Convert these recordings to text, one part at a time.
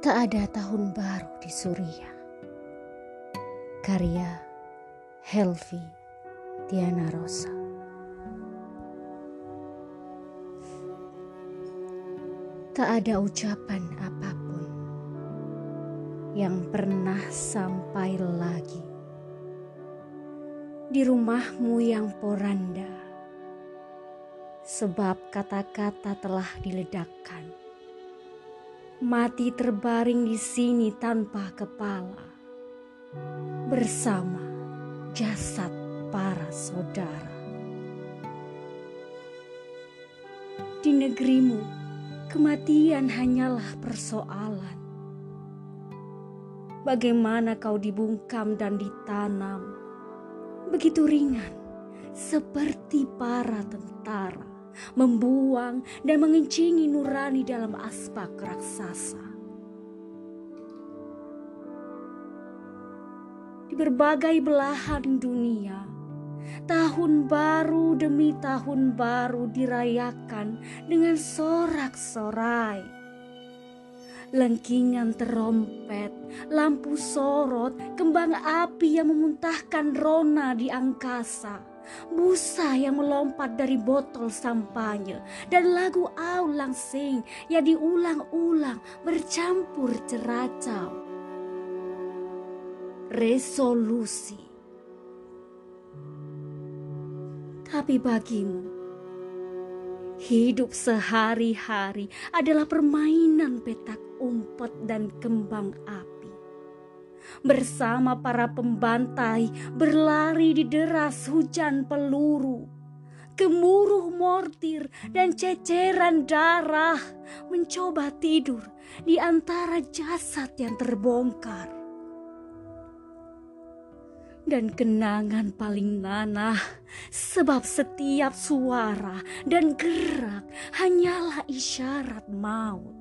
Tak ada tahun baru di Suria. Karya Helvi Tiana Rosa. Tak ada ucapan apa pun yang pernah sampai lagi di rumahmu yang poranda, sebab kata-kata telah diledakkan mati terbaring di sini tanpa kepala bersama jasad para saudara. Di negerimu, kematian hanyalah persoalan. Bagaimana kau dibungkam dan ditanam begitu ringan seperti para tentara membuang dan mengencingi nurani dalam aspak raksasa. Di berbagai belahan dunia, tahun baru demi tahun baru dirayakan dengan sorak-sorai. Lengkingan terompet, lampu sorot, kembang api yang memuntahkan rona di angkasa busa yang melompat dari botol sampahnya, dan lagu aulang sing yang diulang-ulang bercampur ceracau. Resolusi. Tapi bagimu, hidup sehari-hari adalah permainan petak umpet dan kembang api bersama para pembantai berlari di deras hujan peluru. Gemuruh mortir dan ceceran darah mencoba tidur di antara jasad yang terbongkar. Dan kenangan paling nanah sebab setiap suara dan gerak hanyalah isyarat maut.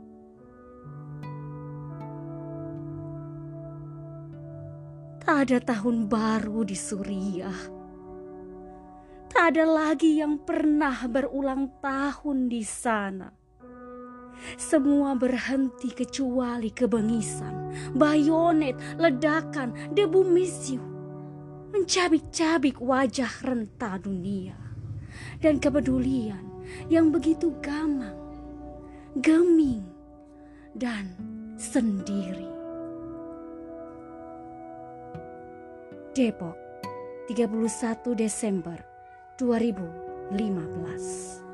Ada tahun baru di Suriah. Tak ada lagi yang pernah berulang tahun di sana. Semua berhenti kecuali kebengisan, bayonet, ledakan, debu misiu, mencabik-cabik wajah renta dunia, dan kepedulian yang begitu gamang, geming, dan sendiri. Depok, 31 Desember 2015.